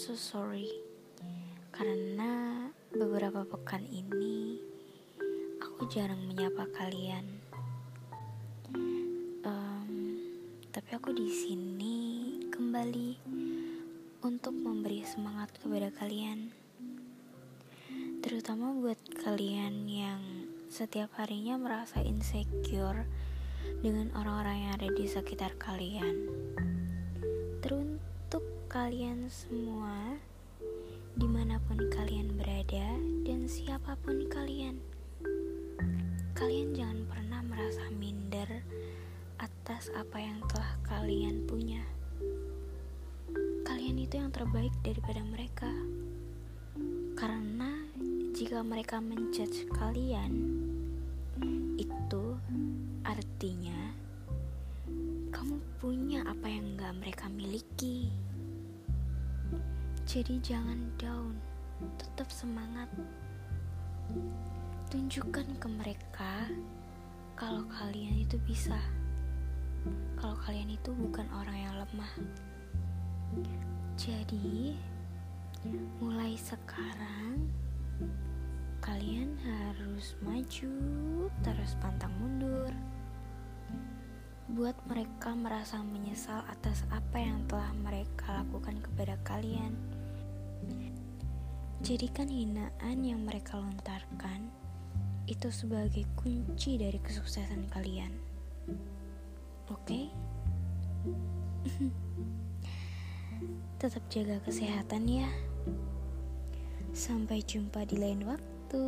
so sorry karena beberapa pekan ini aku jarang menyapa kalian. Um, tapi aku di sini kembali untuk memberi semangat kepada kalian, terutama buat kalian yang setiap harinya merasa insecure dengan orang-orang yang ada di sekitar kalian. Teruntuk kalian semua, di mana pun kalian berada dan siapa pun kalian, kalian jangan pernah merasa minder atas apa yang telah kalian punya. Kalian itu yang terbaik daripada mereka, karena jika mereka menjudge kalian, itu artinya punya apa yang gak mereka miliki. Jadi jangan down, tetap semangat. Tunjukkan ke mereka kalau kalian itu bisa. Kalau kalian itu bukan orang yang lemah. Jadi, mulai sekarang kalian harus maju terus pantang mundur buat mereka merasa menyesal atas apa yang telah mereka lakukan kepada kalian. Jadikan hinaan yang mereka lontarkan itu sebagai kunci dari kesuksesan kalian. Oke? Okay? tetap jaga kesehatan ya. Sampai jumpa di lain waktu